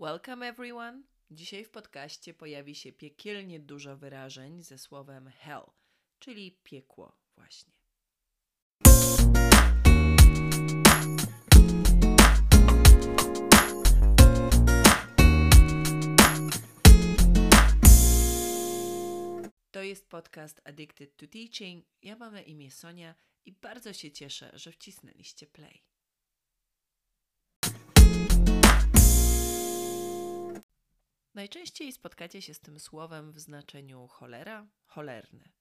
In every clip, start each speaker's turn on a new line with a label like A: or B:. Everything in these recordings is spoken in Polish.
A: Welcome everyone! Dzisiaj w podcaście pojawi się piekielnie dużo wyrażeń ze słowem hell, czyli piekło właśnie. To jest podcast Addicted to Teaching. Ja mam na imię Sonia i bardzo się cieszę, że wcisnęliście play. Najczęściej spotkacie się z tym słowem w znaczeniu cholera, cholerny.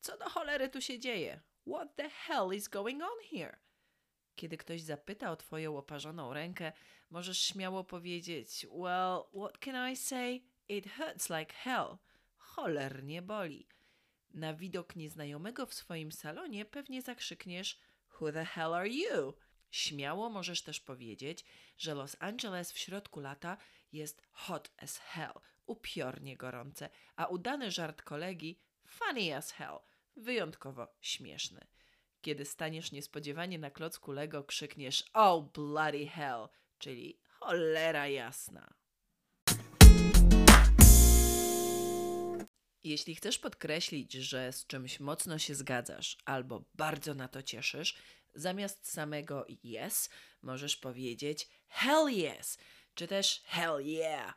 A: Co do cholery tu się dzieje? What the hell is going on here? Kiedy ktoś zapyta o twoją oparzoną rękę, możesz śmiało powiedzieć: Well, what can I say? It hurts like hell. Cholernie boli. Na widok nieznajomego w swoim salonie pewnie zakrzykniesz: Who the hell are you? Śmiało możesz też powiedzieć, że Los Angeles w środku lata jest hot as hell, upiornie gorące, a udany żart kolegi funny as hell, wyjątkowo śmieszny. Kiedy staniesz niespodziewanie na klocku Lego, krzykniesz oh bloody hell, czyli cholera jasna. Jeśli chcesz podkreślić, że z czymś mocno się zgadzasz albo bardzo na to cieszysz, zamiast samego yes możesz powiedzieć hell yes, czy też hell yeah.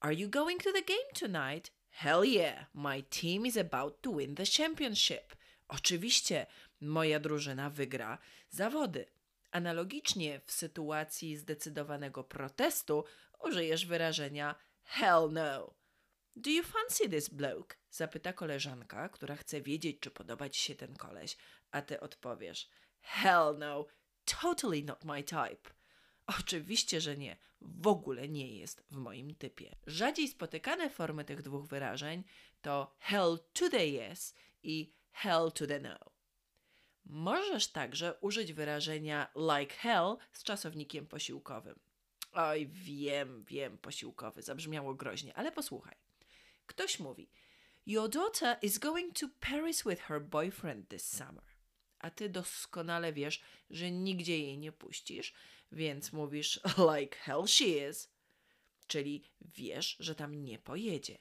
A: Are you going to the game tonight? Hell yeah, my team is about to win the championship. Oczywiście, moja drużyna wygra zawody. Analogicznie w sytuacji zdecydowanego protestu użyjesz wyrażenia hell no. Do you fancy this bloke? Zapyta koleżanka, która chce wiedzieć, czy podoba ci się ten koleś, a ty odpowiesz Hell no, totally not my type. Oczywiście, że nie. W ogóle nie jest w moim typie. Rzadziej spotykane formy tych dwóch wyrażeń to hell to the yes i hell to the no. Możesz także użyć wyrażenia like hell z czasownikiem posiłkowym. Oj, wiem, wiem, posiłkowy, zabrzmiało groźnie, ale posłuchaj. Ktoś mówi: Your daughter is going to Paris with her boyfriend this summer. A ty doskonale wiesz, że nigdzie jej nie puścisz, więc mówisz like hell she is, czyli wiesz, że tam nie pojedzie.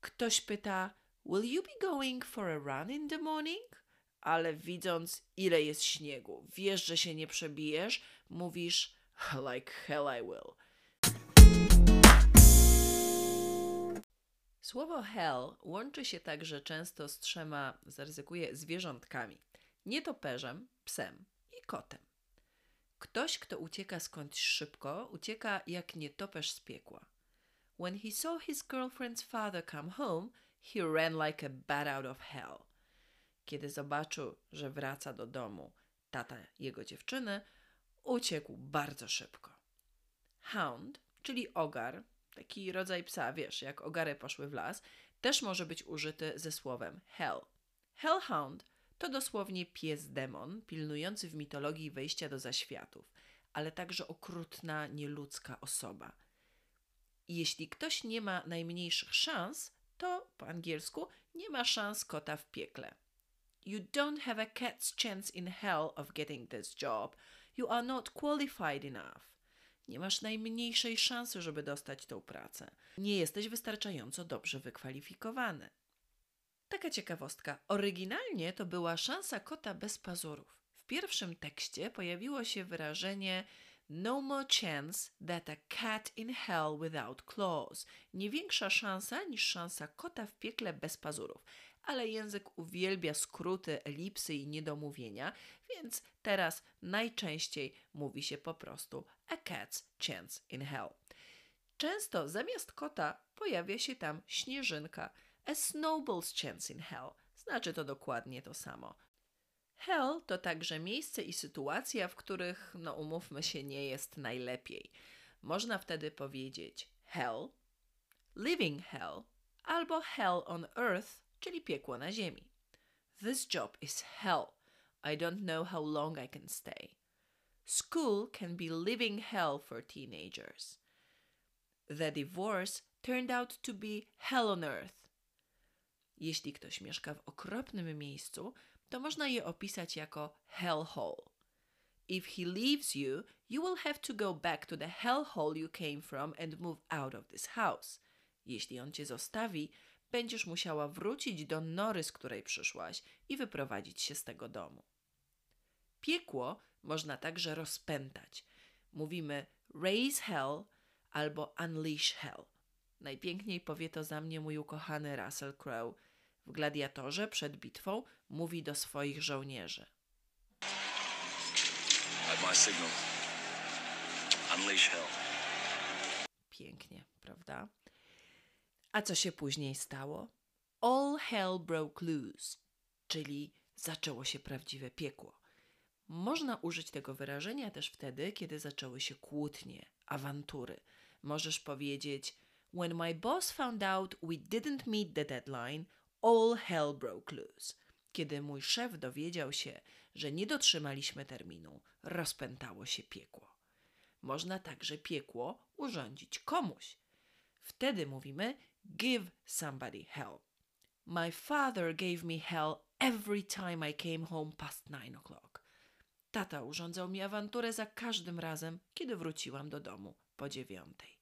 A: Ktoś pyta: Will you be going for a run in the morning? Ale widząc, ile jest śniegu, wiesz, że się nie przebijesz, mówisz like hell I will. Słowo hell łączy się także często z trzema, zaryzykuję, zwierzątkami. Nietoperzem, psem i kotem. Ktoś, kto ucieka skądś szybko, ucieka jak nietoperz z piekła. When he saw his girlfriend's father come home, he ran like a bat out of hell. Kiedy zobaczył, że wraca do domu tata jego dziewczyny, uciekł bardzo szybko. Hound, czyli ogar, taki rodzaj psa, wiesz, jak ogary poszły w las, też może być użyty ze słowem hell. Hellhound to dosłownie pies demon, pilnujący w mitologii wejścia do zaświatów, ale także okrutna, nieludzka osoba. Jeśli ktoś nie ma najmniejszych szans, to po angielsku nie ma szans kota w piekle. You don't have a cat's chance in hell of getting this job. You are not qualified enough. Nie masz najmniejszej szansy, żeby dostać tą pracę. Nie jesteś wystarczająco dobrze wykwalifikowany. Taka ciekawostka. Oryginalnie to była szansa kota bez pazurów. W pierwszym tekście pojawiło się wyrażenie No more chance that a cat in hell without claws. Nie większa szansa niż szansa kota w piekle bez pazurów. Ale język uwielbia skróty, elipsy i niedomówienia, więc teraz najczęściej mówi się po prostu a cat's chance in hell. Często zamiast kota pojawia się tam śnieżynka – a snowball's chance in hell. Znaczy to dokładnie to samo. Hell to także miejsce i sytuacja, w których, no umówmy się, nie jest najlepiej. Można wtedy powiedzieć hell, living hell albo hell on earth, czyli piekło na ziemi. This job is hell. I don't know how long I can stay. School can be living hell for teenagers. The divorce turned out to be hell on earth. Jeśli ktoś mieszka w okropnym miejscu, to można je opisać jako hellhole. If he leaves you, you will have to go back to the hellhole you came from and move out of this house. Jeśli on cię zostawi, będziesz musiała wrócić do nory, z której przyszłaś i wyprowadzić się z tego domu. Piekło można także rozpętać. Mówimy raise hell albo unleash hell. Najpiękniej powie to za mnie mój ukochany Russell Crowe. W Gladiatorze przed bitwą mówi do swoich żołnierzy. Pięknie, prawda? A co się później stało? All hell broke loose, czyli zaczęło się prawdziwe piekło. Można użyć tego wyrażenia też wtedy, kiedy zaczęły się kłótnie, awantury. Możesz powiedzieć: When my boss found out we didn't meet the deadline, all hell broke loose. Kiedy mój szef dowiedział się, że nie dotrzymaliśmy terminu, rozpętało się piekło. Można także piekło urządzić komuś. Wtedy mówimy give somebody hell. My father gave me hell every time I came home past nine o'clock. Tata urządzał mi awanturę za każdym razem, kiedy wróciłam do domu po dziewiątej.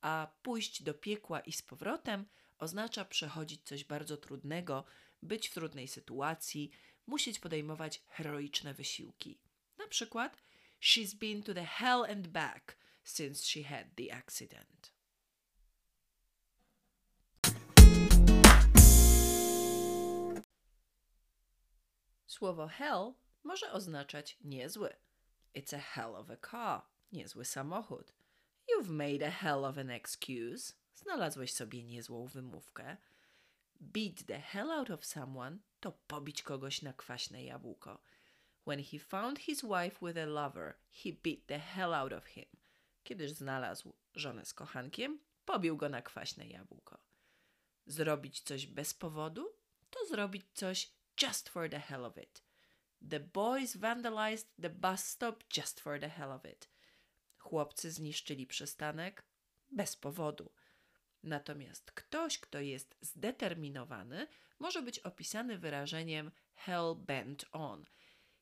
A: A pójść do piekła i z powrotem oznacza przechodzić coś bardzo trudnego, być w trudnej sytuacji, musieć podejmować heroiczne wysiłki. Na przykład, she's been to the hell and back since she had the accident. Słowo hell może oznaczać niezły. It's a hell of a car. Niezły samochód. You've made a hell of an excuse. Znalazłeś sobie niezłą wymówkę. Beat the hell out of someone to pobić kogoś na kwaśne jabłko. When he found his wife with a lover, he beat the hell out of him. Kiedyż znalazł żonę z kochankiem, pobił go na kwaśne jabłko. Zrobić coś bez powodu to zrobić coś just for the hell of it. The boys vandalized the bus stop just for the hell of it. Chłopcy zniszczyli przystanek bez powodu. Natomiast ktoś, kto jest zdeterminowany, może być opisany wyrażeniem hell bent on.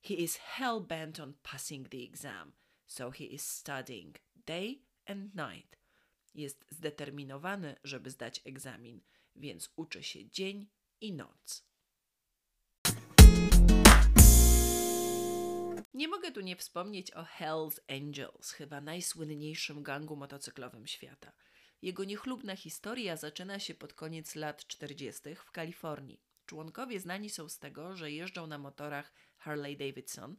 A: He is hell bent on passing the exam, so he is studying day and night. Jest zdeterminowany, żeby zdać egzamin, więc uczy się dzień i noc. Nie mogę tu nie wspomnieć o Hells Angels, chyba najsłynniejszym gangu motocyklowym świata. Jego niechlubna historia zaczyna się pod koniec lat 40. w Kalifornii. Członkowie znani są z tego, że jeżdżą na motorach Harley Davidson,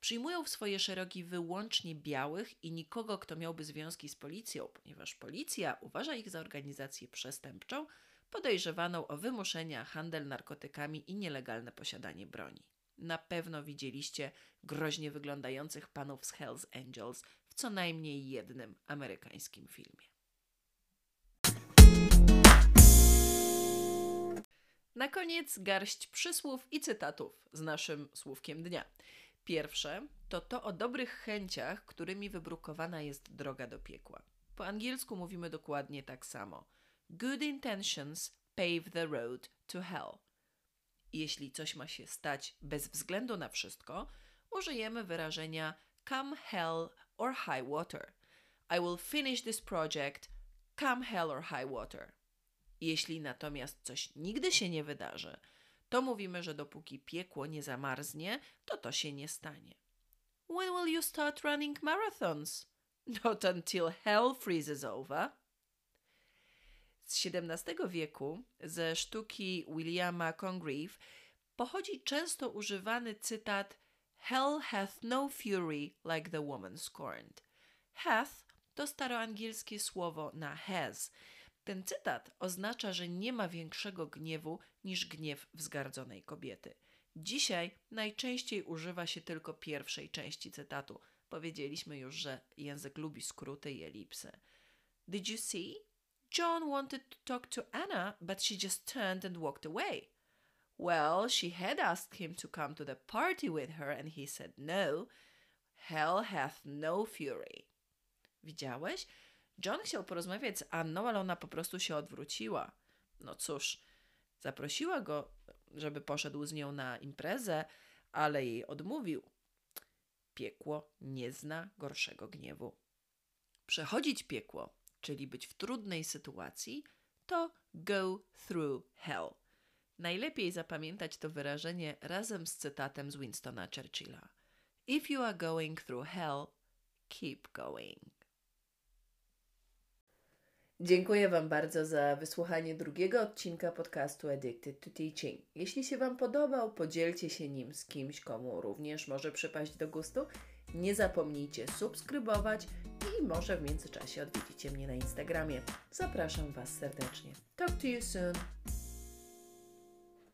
A: przyjmują w swoje szerogi wyłącznie białych i nikogo, kto miałby związki z policją, ponieważ policja uważa ich za organizację przestępczą, podejrzewaną o wymuszenia, handel narkotykami i nielegalne posiadanie broni. Na pewno widzieliście groźnie wyglądających panów z Hells Angels w co najmniej jednym amerykańskim filmie. Na koniec garść przysłów i cytatów z naszym słówkiem dnia. Pierwsze to to o dobrych chęciach, którymi wybrukowana jest droga do piekła. Po angielsku mówimy dokładnie tak samo. Good intentions pave the road to hell. Jeśli coś ma się stać bez względu na wszystko, użyjemy wyrażenia come hell or high water. I will finish this project come hell or high water. Jeśli natomiast coś nigdy się nie wydarzy, to mówimy, że dopóki piekło nie zamarznie, to to się nie stanie. When will you start running marathons? Not until hell freezes over. Z XVII wieku, ze sztuki Williama Congreve, pochodzi często używany cytat Hell hath no fury like the woman scorned. Hath to staroangielskie słowo na has. Ten cytat oznacza, że nie ma większego gniewu niż gniew wzgardzonej kobiety. Dzisiaj najczęściej używa się tylko pierwszej części cytatu. Powiedzieliśmy już, że język lubi skróty i elipsy. Did you see? John wanted to talk to Anna, but she just turned and walked away. Well, she had asked him to come to the party with her, and he said no. Hell hath no fury. Widziałeś? John chciał porozmawiać z Anną, ale ona po prostu się odwróciła. No cóż, zaprosiła go, żeby poszedł z nią na imprezę, ale jej odmówił. Piekło nie zna gorszego gniewu. Przechodzić piekło, czyli być w trudnej sytuacji, to go through hell. Najlepiej zapamiętać to wyrażenie razem z cytatem z Winstona Churchilla. If you are going through hell, keep going. Dziękuję Wam bardzo za wysłuchanie drugiego odcinka podcastu Addicted to Teaching. Jeśli się Wam podobał, podzielcie się nim z kimś, komu również może przypaść do gustu. Nie zapomnijcie subskrybować i może w międzyczasie odwiedzicie mnie na Instagramie. Zapraszam Was serdecznie. Talk to you soon.